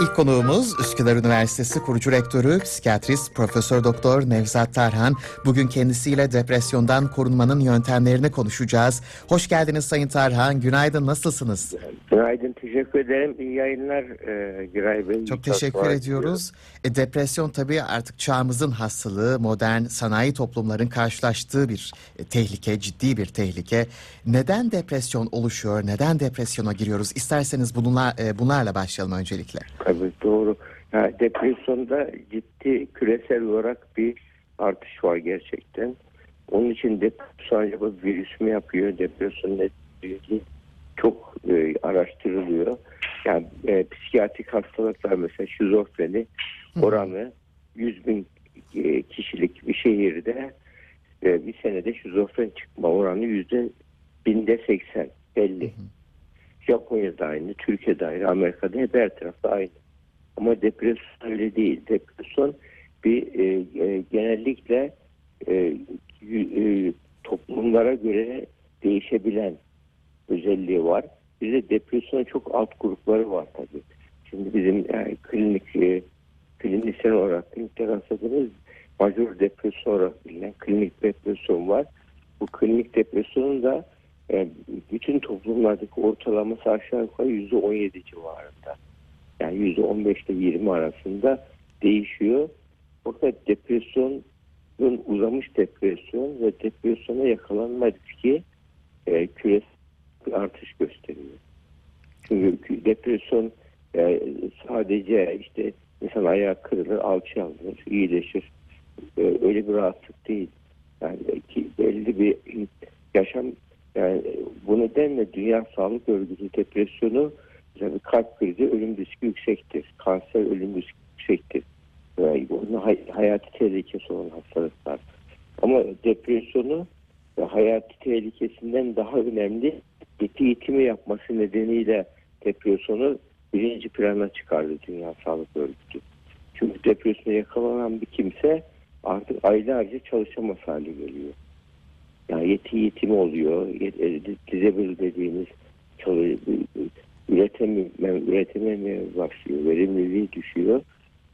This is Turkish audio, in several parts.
İlk konuğumuz Üsküdar Üniversitesi kurucu rektörü, psikiyatrist Profesör Doktor Nevzat Tarhan. Bugün kendisiyle depresyondan korunmanın yöntemlerini konuşacağız. Hoş geldiniz Sayın Tarhan. Günaydın. Nasılsınız? Günaydın, teşekkür ederim. İyi yayınlar e, Giray Bey. Çok teşekkür ediyoruz. E, depresyon tabii artık çağımızın hastalığı, modern sanayi toplumların karşılaştığı bir e, tehlike, ciddi bir tehlike. Neden depresyon oluşuyor? Neden depresyona giriyoruz? İsterseniz bununla, e, bunlarla başlayalım öncelikle. Tabii doğru. Ya, depresyonda ciddi küresel olarak bir artış var gerçekten. Onun için depresyon acaba virüs mü yapıyor? Depresyon ne çok e, araştırılıyor. Yani e, psikiyatrik hastalıklar mesela şizofreni oranı 100 bin e, kişilik bir şehirde e, bir senede şizofren çıkma oranı yüzde binde 80 belli. Japonya'da aynı, Türkiye'de aynı, Amerika'da hep her tarafta aynı. Ama depresyon öyle değil. Depresyon bir e, e, genellikle e, e, toplumlara göre değişebilen özelliği var. Bir de depresyonun çok alt grupları var tabii. Şimdi bizim yani klinik e, klinisyen olarak klinikte rastladığımız majör depresyon olarak bilinen klinik depresyon var. Bu klinik depresyonun da e, bütün toplumlardaki ortalaması aşağı yukarı yüzde on yedi civarında. Yani yüzde on beşte yirmi arasında değişiyor. Fakat depresyonun uzamış depresyon ve depresyona yakalanma riski e, küresel artış gösteriyor. Çünkü depresyon e, sadece işte insan ayağı kırılır, alçı alınır, iyileşir. E, öyle bir rahatsızlık değil. Yani belli bir yaşam yani bu nedenle Dünya Sağlık Örgütü depresyonu yani kalp krizi ölüm riski yüksektir. Kanser ölüm riski yüksektir. Yani bunun hay- hayati tehlikesi olan hastalıklar. Ama depresyonu ve hayati tehlikesinden daha önemli eti itimi yapması nedeniyle depresyonu birinci plana çıkardı Dünya Sağlık Örgütü. Çünkü depresyona yakalanan bir kimse artık aylarca çalışamaz hale geliyor. Yani yeti yetimi oluyor. Disable dediğimiz çalı, üretememe, üretememeye başlıyor. Verimliliği düşüyor.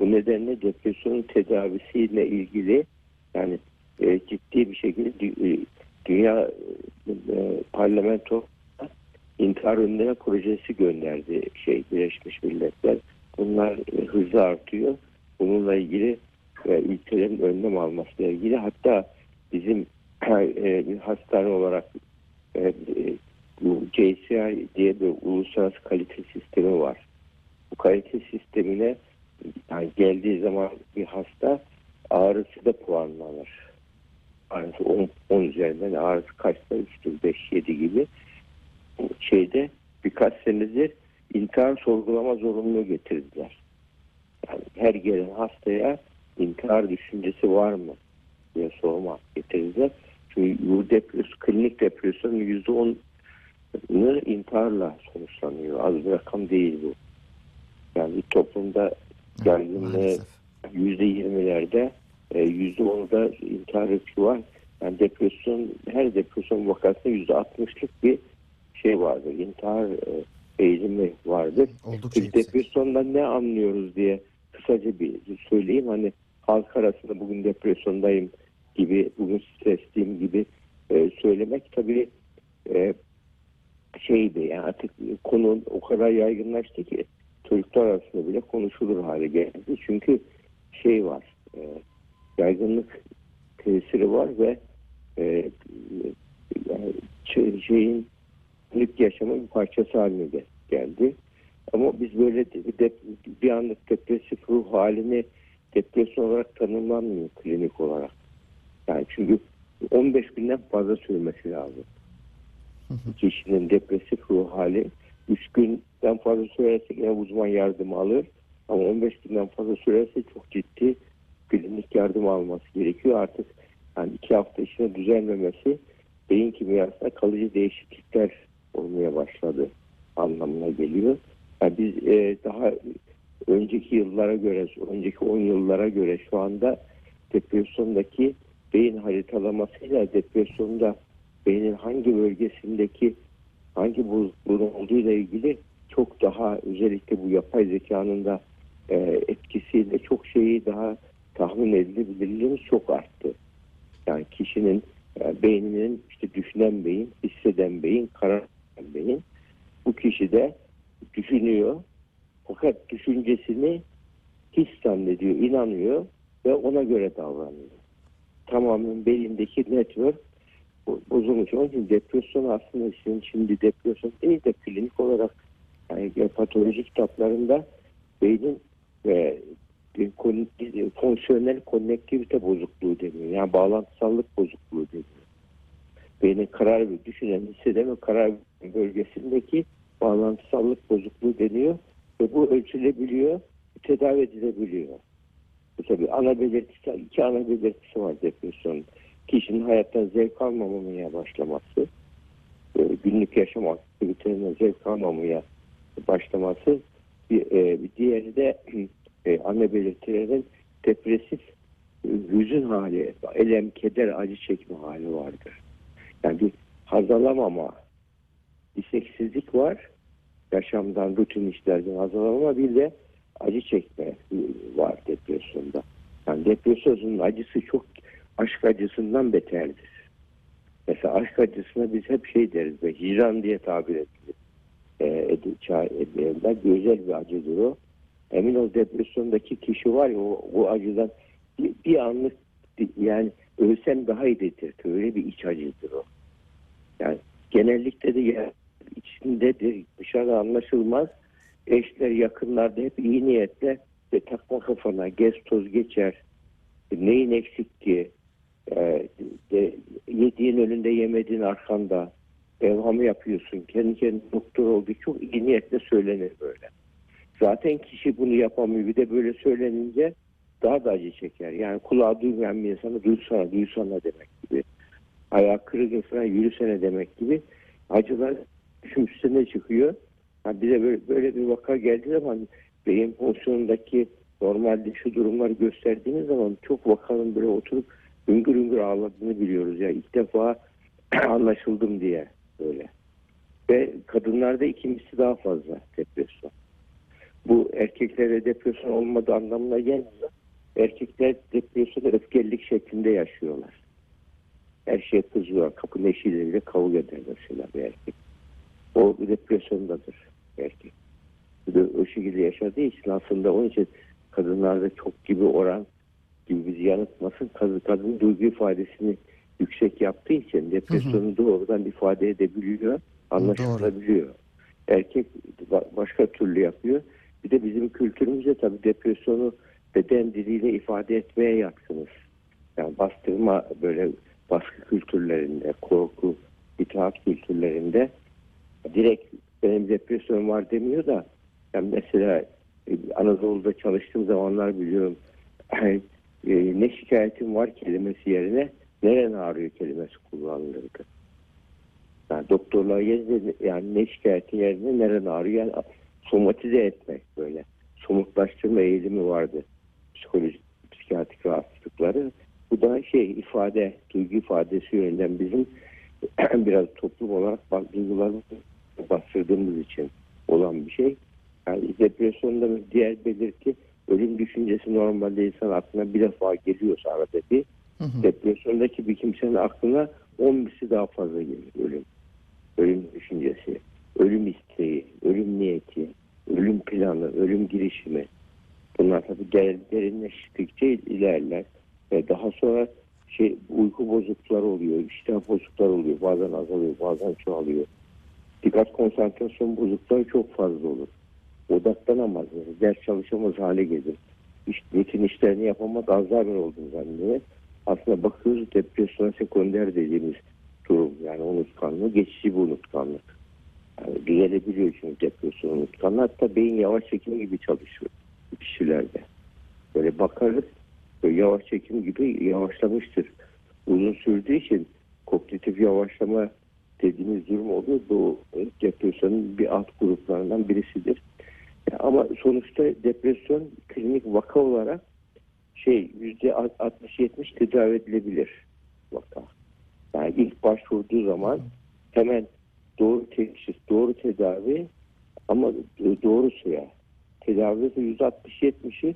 Bu nedenle depresyonun tedavisiyle ilgili yani e, ciddi bir şekilde e, dünya e, parlamento intihar önleme projesi gönderdi şey Birleşmiş Milletler. Bunlar e, hızlı artıyor. Bununla ilgili e, ülkelerin önlem almasıyla ilgili hatta bizim e, hastane olarak e, e, JCI diye bir uluslararası kalite sistemi var. Bu kalite sistemine yani geldiği zaman bir hasta ağrısı da puanlanır. Ağrısı 10, 10 üzerinden ağrısı kaçta 3'tür 5 7 gibi şeyde birkaç senedir intihar sorgulama zorunluluğu getirdiler. Yani her gelen hastaya intihar düşüncesi var mı diye sorma getirdiler. Çünkü depresyon, klinik depresyonun yüzde onu intiharla sonuçlanıyor. Az bir rakam değil bu. Yani toplumda yaygınlığı yüzde yirmilerde e, yüzde onu da intihar riski var. Yani depresyon her depresyon vakasında yüzde altmışlık bir şey vardır. İntihar e, eğilimi vardır. Oldukça Biz depresyondan ne anlıyoruz diye kısaca bir söyleyeyim. Hani halk arasında bugün depresyondayım gibi, bugün stresliyim gibi e, söylemek tabii e, şeydi yani artık konu o kadar yaygınlaştı ki çocuklar arasında bile konuşulur hale geldi. Çünkü şey var, e, yaygınlık tesiri var ve e, yani şey- şeyin günlük yaşamın bir parçası haline gel- geldi. Ama biz böyle de- de- bir anlık depresif ruh halini depresyon olarak tanımlanmıyor klinik olarak. Yani çünkü 15 günden fazla sürmesi lazım. Kişinin depresif ruh hali 3 günden fazla sürerse yine uzman yardım alır. Ama 15 günden fazla sürerse çok ciddi klinik yardım alması gerekiyor. Artık yani 2 hafta içinde düzelmemesi beyin kimyasında kalıcı değişiklikler olmaya başladı anlamına geliyor. Yani biz e, daha önceki yıllara göre, önceki 10 yıllara göre şu anda depresyondaki beyin haritalamasıyla depresyonda beynin hangi bölgesindeki hangi bozukluğun olduğuyla ilgili çok daha özellikle bu yapay zekanın da e, etkisiyle çok şeyi daha tahmin edilebilirliğimiz çok arttı. Yani kişinin e, beyninin işte düşünen beyin, hisseden beyin, karar veren beyin. Bu kişi de düşünüyor fakat düşüncesini his zannediyor, inanıyor ve ona göre davranıyor. Tamamen beyindeki network bo- bozulmuş. Onun için depresyon aslında şimdi, şimdi depresyon değil de klinik olarak yani patoloji kitaplarında beynin ve fonksiyonel konnektivite bozukluğu deniyor. Yani bağlantısallık bozukluğu deniyor. Beynin karar ve düşünen, hisseden ve karar bölgesindeki bağlantısallık bozukluğu deniyor ve bu ölçülebiliyor, tedavi edilebiliyor. Tabii ana belirtisi, iki ana belirtisi var depresyonun. Kişinin hayattan zevk almamaya başlaması, e, günlük yaşam aktivitelerinden zevk almamaya başlaması, bir, e, bir diğeri de e, ana belirtilerin depresif hüzün hali, elem, keder, acı çekme hali vardır. Yani bir haz alamama, isteksizlik var, yaşamdan, rutin işlerden haz alamama bir de acı çekme var depresyonda. Yani depresyonun acısı çok aşk acısından beterdir. Mesela aşk acısına biz hep şey deriz ve hicran diye tabir edilir. E, ça- edilenler özel bir acıdır o. Emin ol depresyondaki kişi var ya o, o acıdan bir, bir anlık yani ölsem daha iyi dedirtir. Öyle bir iç acıdır o. Yani genellikle de yer içindedir. Dışarıda anlaşılmaz. Eşler yakınlarda hep iyi niyetle ve takma kafana gez toz geçer. Neyin eksik ki? Ee, de, yediğin önünde yemediğin arkanda evhamı yapıyorsun. Kendi kendine doktor olduğu çok iyi niyetle söylenir böyle. Zaten kişi bunu yapamıyor. Bir de böyle söylenince daha da acı çeker. Yani kulağı duymayan bir insana duysana, duysana demek gibi. Ayağı kırık insana yürüsene demek gibi. Acılar düşüm üstüne çıkıyor. Ha bize böyle, böyle bir vaka geldiği zaman beyin fonksiyonundaki normalde şu durumları gösterdiğiniz zaman çok vakanın böyle oturup hüngür hüngür ağladığını biliyoruz. Ya ilk defa anlaşıldım diye böyle. Ve kadınlarda ikincisi daha fazla depresyon. Bu erkeklere depresyon olmadığı anlamına gelmiyor. Erkekler depresyonu öfkelilik şeklinde yaşıyorlar. Her şeye kızıyor. Kapı eşiyle kavga eder mesela bir erkek. O depresyondadır erkek. De o şekilde yaşadığı için aslında onun için kadınlarda çok gibi oran gibi bizi yanıltmasın. Kadın, kadın duygu ifadesini yüksek yaptığı için depresyonu doğrudan ifade edebiliyor, anlaşılabiliyor. Erkek ba- başka türlü yapıyor. Bir de bizim kültürümüzde tabii depresyonu beden diliyle ifade etmeye yatkınız. Yani bastırma böyle baskı kültürlerinde, korku, itaat kültürlerinde direkt benim depresyon var demiyor da yani mesela e, Anadolu'da çalıştığım zamanlar biliyorum e, ne şikayetim var kelimesi yerine neren ağrıyor kelimesi kullanılırdı. Yani doktorlar yerine yani ne şikayetin yerine neren ağrıyor yani somatize etmek böyle. Somutlaştırma eğilimi vardı. Psikolojik, psikiyatrik rahatsızlıkları. Bu da şey ifade, duygu ifadesi yönünden bizim biraz toplum olarak bak- duygularımızı bastırdığımız için olan bir şey. Yani depresyonda diğer belirti ölüm düşüncesi normalde insan aklına bir defa geliyorsa arada bir Hı hı. depresyondaki bir kimsenin aklına 10 misli daha fazla gelir ölüm. Ölüm düşüncesi, ölüm isteği, ölüm niyeti, ölüm planı, ölüm girişimi. Bunlar tabii der- derinleştikçe ilerler. Ve daha sonra şey uyku bozuklukları oluyor, iştah bozuklukları oluyor. Bazen azalıyor, bazen çoğalıyor. Dikkat konsantrasyon bozuklukları çok fazla olur. Odaklanamaz, yani ders çalışamaz hale gelir. İş, rutin işlerini yapamaz, Alzheimer olduğunu zannediyor. Aslında bakıyoruz depresyona sekonder dediğimiz durum. Yani unutkanlığı geçici bir unutkanlık. Yani düzelebiliyor çünkü depresyon unutkanlığı. Hatta beyin yavaş çekim gibi çalışıyor kişilerde. Böyle bakarız böyle yavaş çekim gibi yavaşlamıştır. Uzun sürdüğü için kognitif yavaşlama dediğimiz durum oluyor. Bu depresyonun bir alt gruplarından birisidir. Ama sonuçta depresyon klinik vaka olarak şey yüzde 60-70 tedavi edilebilir vaka. Yani ilk başvurduğu zaman hemen doğru teşhis, doğru tedavi Ama do- doğrusu ya tedavide %60-70'i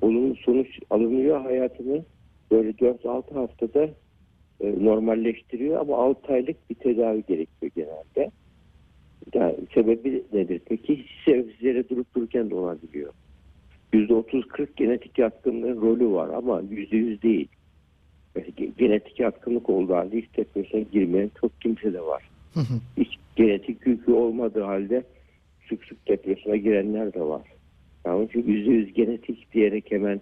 olumlu sonuç alınıyor hayatını böyle 4-6 haftada e, normalleştiriyor ama 6 aylık bir tedavi gerekiyor genelde. Yani sebebi nedir? Peki hiç durup dururken de olabiliyor. %30-40 genetik yatkınlığın rolü var ama %100 değil. Genetik yatkınlık olduğu halde hiç depresyona girmeyen çok kimse de var. Hiç genetik yükü olmadığı halde sık sık depresyona girenler de var. Yani için %100 genetik diyerek hemen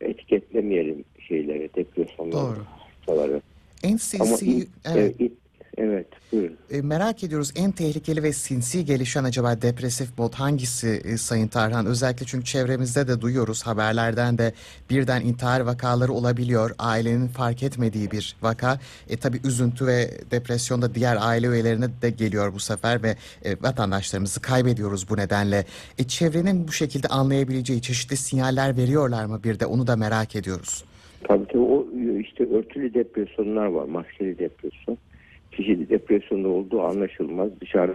etiketlemeyelim şeyleri, depresyonları, Doğru. hastaları. NCC ilk- evet. evet, evet buyurun. E, merak ediyoruz en tehlikeli ve sinsi gelişen acaba depresif mod hangisi e, Sayın Tarhan? Özellikle çünkü çevremizde de duyuyoruz haberlerden de birden intihar vakaları olabiliyor. Ailenin fark etmediği bir vaka. E tabi üzüntü ve depresyonda diğer aile üyelerine de geliyor bu sefer ve e, vatandaşlarımızı kaybediyoruz bu nedenle. E, çevrenin bu şekilde anlayabileceği çeşitli sinyaller veriyorlar mı bir de onu da merak ediyoruz. Tabii tabii o işte örtülü depresyonlar var, maskeli depresyon. Kişi depresyonda olduğu anlaşılmaz. Dışarı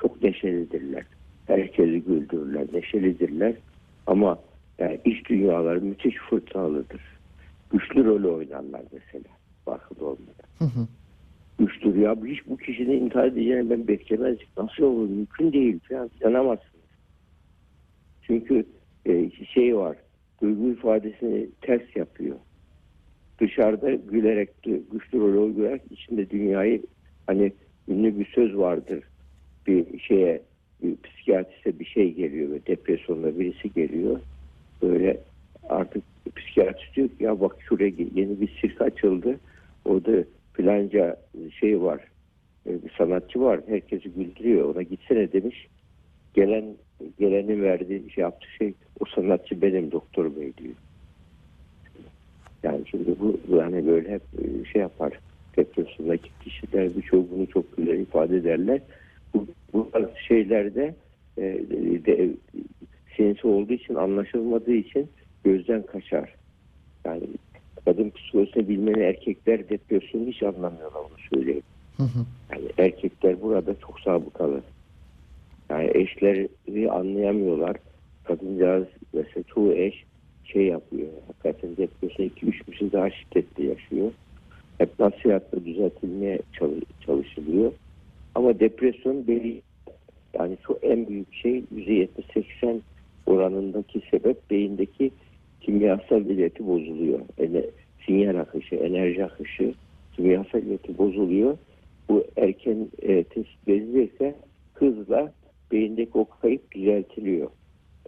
çok neşelidirler. Herkesi güldürürler, neşelidirler. Ama yani iç dünyaları müthiş fırtınalıdır. Güçlü rolü oynarlar mesela. Farkında olmadan. Hı hı. Güçlü ya hiç bu kişinin intihar edeceğini ben beklemezdim. Nasıl olur? Mümkün değil falan. İnanamazsınız. Çünkü e, şey var. Duygu ifadesini ters yapıyor. Dışarıda gülerek, güçlü rol oynayarak içinde dünyayı hani ünlü bir söz vardır. Bir şeye bir psikiyatriste bir şey geliyor ve depresyonda birisi geliyor. Böyle artık psikiyatrist diyor ki ya bak şuraya yeni bir sirk açıldı. Orada filanca şey var. e, Bir sanatçı var. Herkesi güldürüyor. Ona gitsene demiş. Gelen gelenin verdiği şey yaptığı şey o sanatçı benim doktor bey diyor. Yani şimdi bu yani böyle hep e, şey yapar. Depresyondaki kişiler birçoğu bunu çok güzel ifade ederler. Bu, bu şeylerde e, de, sinsi olduğu için anlaşılmadığı için gözden kaçar. Yani kadın psikolojisini bilmeni erkekler depresyonu hiç anlamıyorlar onu söyleyeyim. Hı hı. Yani erkekler burada çok sabıkalı. Yani eşleri anlayamıyorlar. Kadıncağız mesela çoğu eş şey yapıyor. Hakikaten depresyon 2-3 kişi daha şiddetli yaşıyor. Hep nasihatla düzeltilmeye çalış- çalışılıyor. Ama depresyon belli yani şu en büyük şey %70-80 oranındaki sebep beyindeki kimyasal ileti bozuluyor. Yani sinyal akışı, enerji akışı, kimyasal ileti bozuluyor. Bu erken e, tespit edilirse hızla beyindeki o kayıp düzeltiliyor.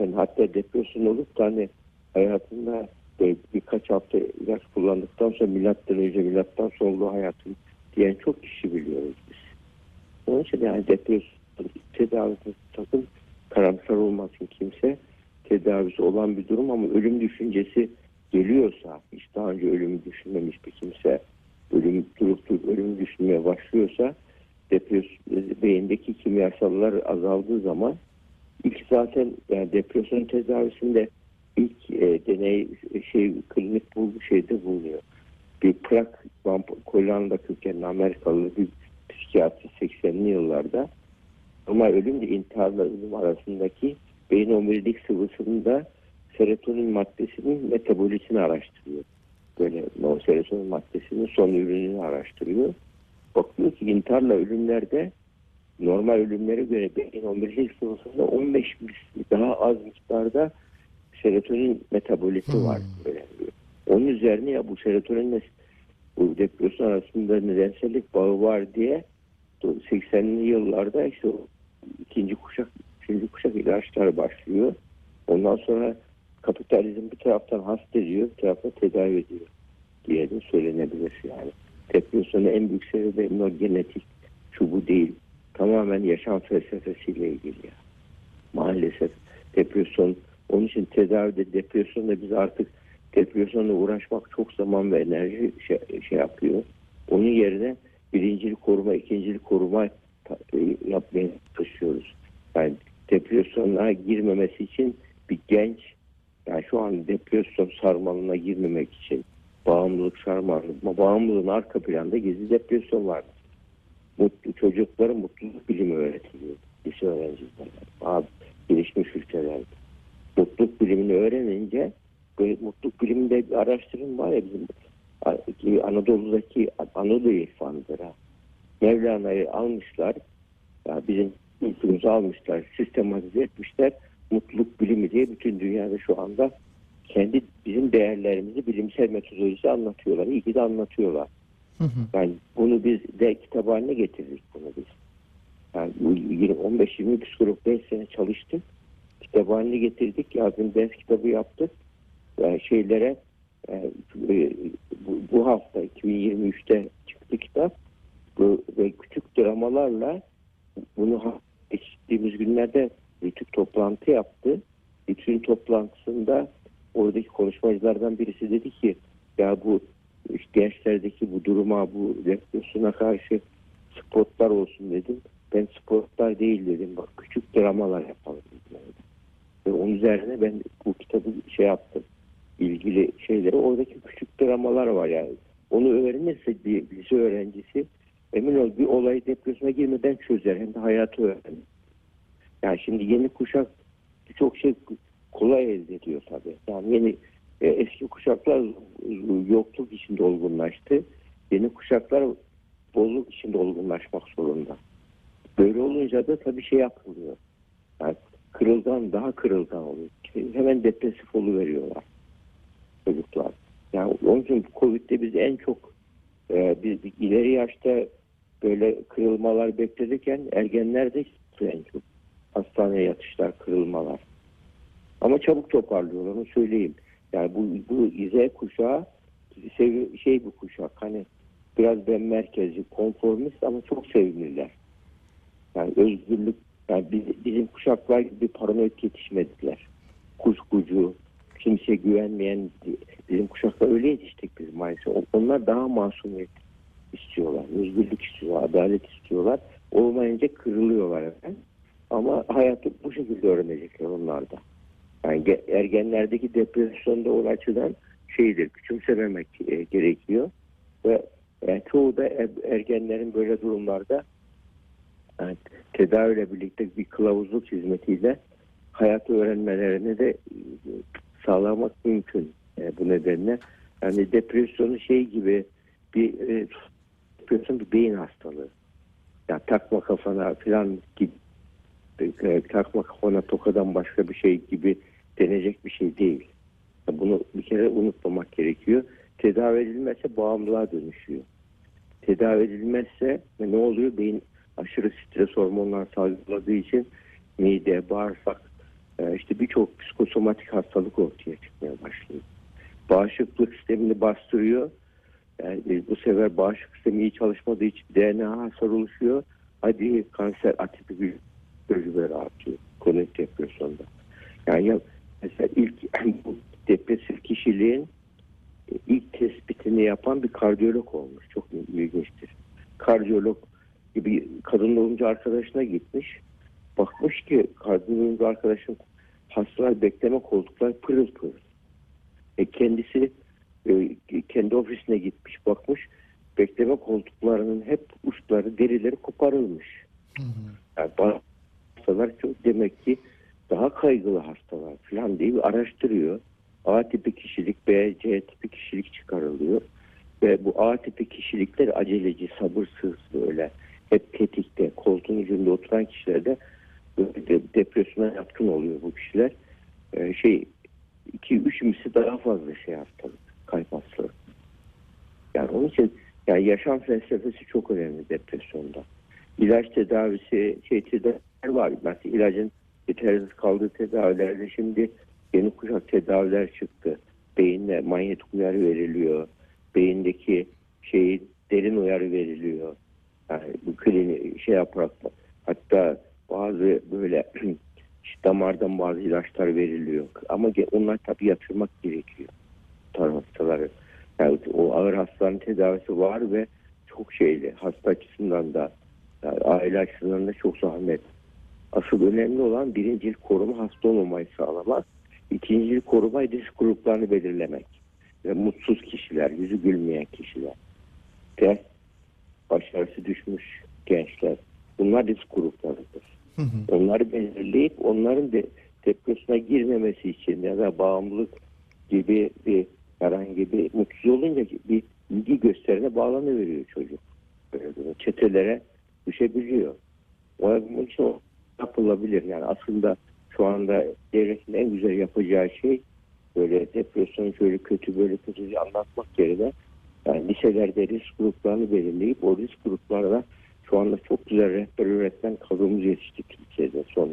Ben hatta depresyon olup da hani hayatında böyle birkaç hafta ilaç kullandıktan sonra milattan önce milattan sonra olduğu hayatım diyen çok kişi biliyoruz biz. Onun için yani depresyon tedavisi sakın karamsar olmasın kimse. Tedavisi olan bir durum ama ölüm düşüncesi geliyorsa hiç daha önce ölümü düşünmemiş bir kimse ölüm durup durup ölümü düşünmeye başlıyorsa depresyon beyindeki kimyasallar azaldığı zaman ilk zaten yani depresyon tedavisinde ilk e, deney şey klinik bu şeyde bulunuyor. Bir plak Hollanda kökenli Amerikalı bir psikiyatri 80'li yıllarda ama ölümle intiharla ölüm arasındaki beyin omurilik sıvısında serotonin maddesinin metabolizini araştırıyor. Böyle o serotonin maddesinin son ürününü araştırıyor. Bakıyor ki intiharla ölümlerde normal ölümlere göre beyin omurilik sıvısında 15 misli daha az miktarda serotonin metaboliti Hmm. var. Böyle. Onun üzerine ya bu serotoninle bu depresyon arasında nedensellik bağı var diye 80'li yıllarda işte o ikinci kuşak, üçüncü kuşak ilaçlar başlıyor. Ondan sonra kapitalizm bir taraftan hasta ediyor, bir taraftan tedavi ediyor diye de söylenebilir yani. Depresyonun en büyük sebebi o genetik, şu bu değil. Tamamen yaşam felsefesiyle ilgili ya. Maalesef depresyon, onun için tedavide depresyonda biz artık depresyonla uğraşmak çok zaman ve enerji şey, şey yapıyor. Onun yerine birincil koruma, ikincil koruma e, yapmaya çalışıyoruz. Yani depresyona girmemesi için bir genç yani şu an depresyon sarmalına girmemek için bağımlılık sarmalına bağımlılığın arka planda gizli depresyon var. Mutlu çocuklara mutluluk bilimi öğretiliyor. lise öğrencileri. Daha gelişmiş ülkelerde. Bilimini öğrenince mutluluk biliminde bir araştırım var ya bizim Anadolu'daki Anadolu irfanıdır ha. Mevlana'yı almışlar. Ya bizim ülkümüzü almışlar. Sistematize etmişler. Mutluluk bilimi diye bütün dünyada şu anda kendi bizim değerlerimizi bilimsel metodoloji anlatıyorlar. İyi ki de anlatıyorlar. Hı hı. Yani bunu biz de kitap haline getirdik bunu biz. Yani bu 15-20 psikolog 5 sene çalıştık. Kitap haline getirdik. Yazın ders kitabı yaptık. Yani şeylere e, bu, bu hafta 2023'te çıktı kitap. Bu, ve küçük dramalarla bunu geçtiğimiz günlerde Rütük toplantı yaptı. Rütük'ün toplantısında oradaki konuşmacılardan birisi dedi ki ya bu işte gençlerdeki bu duruma bu depresyona karşı spotlar olsun dedim. Ben spotlar değil dedim. Bak küçük dramalar yapalım dedim. Ve onun üzerine ben bu kitabı şey yaptım. ilgili şeyleri oradaki küçük dramalar var yani. Onu öğrenirse bir lise öğrencisi emin ol bir olayı depresyona girmeden çözer. Hem de hayatı öğrenir. Yani şimdi yeni kuşak çok şey kolay elde ediyor tabii. Yani yeni e, eski kuşaklar yokluk içinde olgunlaştı. Yeni kuşaklar bolluk içinde olgunlaşmak zorunda. Böyle olunca da tabii şey yapılıyor. Kırılgan daha kırılgan oluyor. Hemen depresif veriyorlar çocuklar. Yani onun için Covid'de biz en çok e, biz ileri yaşta böyle kırılmalar beklerken ergenlerde en çok hastaneye yatışlar, kırılmalar. Ama çabuk toparlıyorlar onu söyleyeyim. Yani bu, bu Z kuşağı sev, şey bu kuşak hani biraz ben merkezci, konformist ama çok sevimliler. Yani özgürlük, yani biz, bizim kuşaklar gibi paranoid yetişmediler. Kuşkucu, kimseye güvenmeyen bizim kuşaklar öyle yetiştik biz maalesef. Onlar daha masumiyet istiyorlar, özgürlük istiyorlar, adalet istiyorlar. Olmayınca kırılıyorlar efendim. Ama hayatı bu şekilde öğrenecekler onlar da. Yani ergenlerdeki depresyonda o açıdan şeydir, küçümsememek e, gerekiyor. Ve yani çoğu da er, ergenlerin böyle durumlarda yani tedaviyle birlikte bir kılavuzluk hizmetiyle hayatı öğrenmelerini de e, sağlamak mümkün e, bu nedenle. Yani depresyonu şey gibi bir e, depresyon bir beyin hastalığı. Ya takma kafana falan gibi e, takma kafana tokadan başka bir şey gibi denecek bir şey değil. Bunu bir kere unutmamak gerekiyor. Tedavi edilmezse bağımlılığa dönüşüyor. Tedavi edilmezse ne oluyor? Beyin aşırı stres hormonlar salgıladığı için mide, bağırsak e, işte birçok psikosomatik hastalık ortaya çıkmaya başlıyor. Bağışıklık sistemini bastırıyor. Yani bu sefer bağışıklık sistemi iyi çalışmadığı için DNA hasar oluşuyor. Hadi kanser atipik tecrübeleri artıyor. Kronik depresyonda. Yani ya mesela ilk bu depresif kişiliğin ilk tespitini yapan bir kardiyolog olmuş. Çok ilginçtir. Kardiyolog gibi kadın doğumcu arkadaşına gitmiş. Bakmış ki kadın doğumcu arkadaşın hastalar bekleme koltuklar pırıl pırıl. E kendisi e, kendi ofisine gitmiş bakmış bekleme koltuklarının hep uçları derileri koparılmış. Hı hı. Yani hastalar çok demek ki daha kaygılı hastalar falan diye bir araştırıyor. A tipi kişilik, B, C tipi kişilik çıkarılıyor. Ve bu A tipi kişilikler aceleci, sabırsız böyle hep tetikte, koltuğun ucunda oturan kişilerde depresyona yatkın oluyor bu kişiler. Ee, şey 2-3 misli daha fazla şey hastalık, kalp hastalığı. Yani onun için yani yaşam felsefesi çok önemli depresyonda. İlaç tedavisi, şey tedaviler var. Mesela ilacın yetersiz kaldığı tedavilerde şimdi yeni kuşak tedaviler çıktı. Beyinle manyetik uyarı veriliyor. Beyindeki şeyi derin uyarı veriliyor. Yani bu klini şey yaparak hatta bazı böyle işte damardan bazı ilaçlar veriliyor. Ama onlar tabii yatırmak gerekiyor. Tar hastaları. Yani o ağır hastaların tedavisi var ve çok şeyli. Hasta açısından da yani aile açısından da çok zahmet. Asıl önemli olan birinci koruma hasta olmamayı sağlamak. İkinci koruma risk gruplarını belirlemek. Ve mutsuz kişiler, yüzü gülmeyen kişiler. Ve başarısı düşmüş gençler. Bunlar risk gruplarıdır. Onları belirleyip onların de depresyona girmemesi için ya da bağımlılık gibi bir herhangi bir mutsuz olunca bir ilgi gösterine bağlanıveriyor çocuk. Böyle çetelere düşebiliyor. Onun için o yapılabilir. Yani aslında şu anda devletin en güzel yapacağı şey böyle depresyonu şöyle kötü böyle kötü anlatmak yerine yani liselerde risk gruplarını belirleyip o risk gruplarına şu anda çok güzel rehber öğretmen kadromuz yetişti Türkiye'de son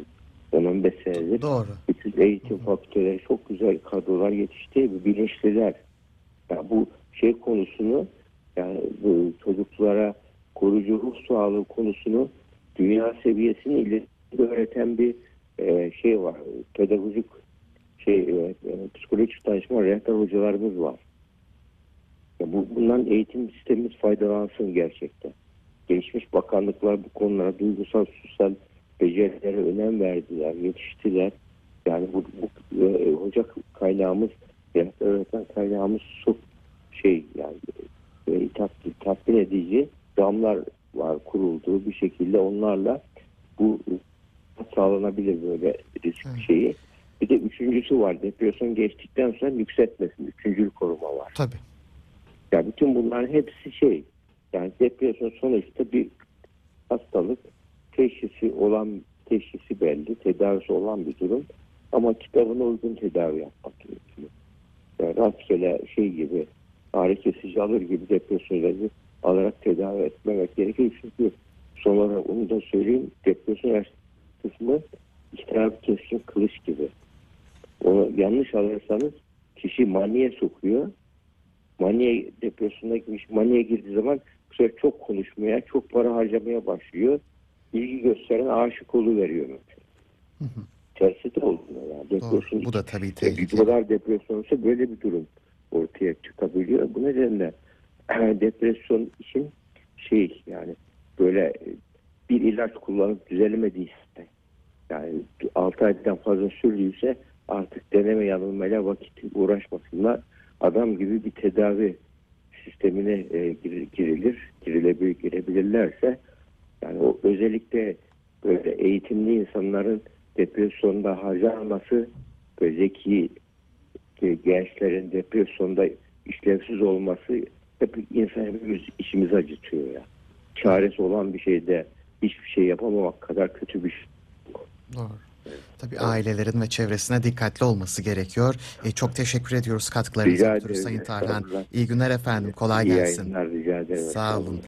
10-15 senedir. Doğru. Bütün eğitim fakülteleri çok güzel kadrolar yetişti ve bilinçliler. Yani bu şey konusunu yani bu çocuklara koruyucu ruh sağlığı konusunu dünya seviyesini ileri öğreten bir e, şey var. Pedagojik şey e, e, psikolojik danışma rehber hocalarımız var. Ya bu, bundan eğitim sistemimiz faydalansın gerçekten. Gelişmiş bakanlıklar bu konulara duygusal, sosyal becerilere önem verdiler, yetiştiler. Yani bu, bu e, hoca kaynağımız, rehber öğretmen kaynağımız çok şey yani e, tatmin, tatmin edici damlar var kurulduğu bir şekilde onlarla bu sağlanabilir böyle risk Evet. şeyi. Bir de üçüncüsü var. Depresyon geçtikten sonra yükseltmesin. Üçüncül koruma var. Tabii. Yani bütün bunların hepsi şey. Yani depresyon sonuçta bir hastalık teşhisi olan teşhisi belli, tedavisi olan bir durum. Ama kitabına uygun tedavi yapmak gerekiyor. Yani rastgele şey gibi ağrı kesici alır gibi depresyon ilacı alarak tedavi etmemek gerekiyor. Çünkü son olarak onu da söyleyeyim. Depresyon kısmı iki keskin kılıç gibi. Onu yanlış alırsanız kişi maniye sokuyor. Maniye depresyona girmiş, maniye girdiği zaman bu sefer çok konuşmaya, çok para harcamaya başlıyor. İlgi gösteren aşık veriyor mesela. Tersi de oluyor yani. Depresyon Doğru. Bu da tabii tehlikeli. Bipolar depresyon ise böyle bir durum ortaya çıkabiliyor. Bu nedenle depresyon için şey yani böyle e, bir ilaç kullanıp düzelmediyse yani 6 aydan fazla sürdüyse artık deneme yanılmayla vakit uğraşmasınlar. Adam gibi bir tedavi sistemine e, gir- girilir, girilebilir, girebilirlerse yani o özellikle böyle eğitimli insanların depresyonda harcanması ve zeki e, gençlerin depresyonda işlevsiz olması hep insan hepimiz işimizi acıtıyor ya. Çaresi olan bir şeyde hiçbir şey yapamamak kadar kötü bir şey. Doğru. Tabii ailelerin ve çevresine dikkatli olması gerekiyor. E, çok teşekkür ediyoruz katkılarınız ötürü. Sayın Tarhan. İyi günler efendim. Kolay İyi gelsin. yayınlar rica ederim. Sağ olun.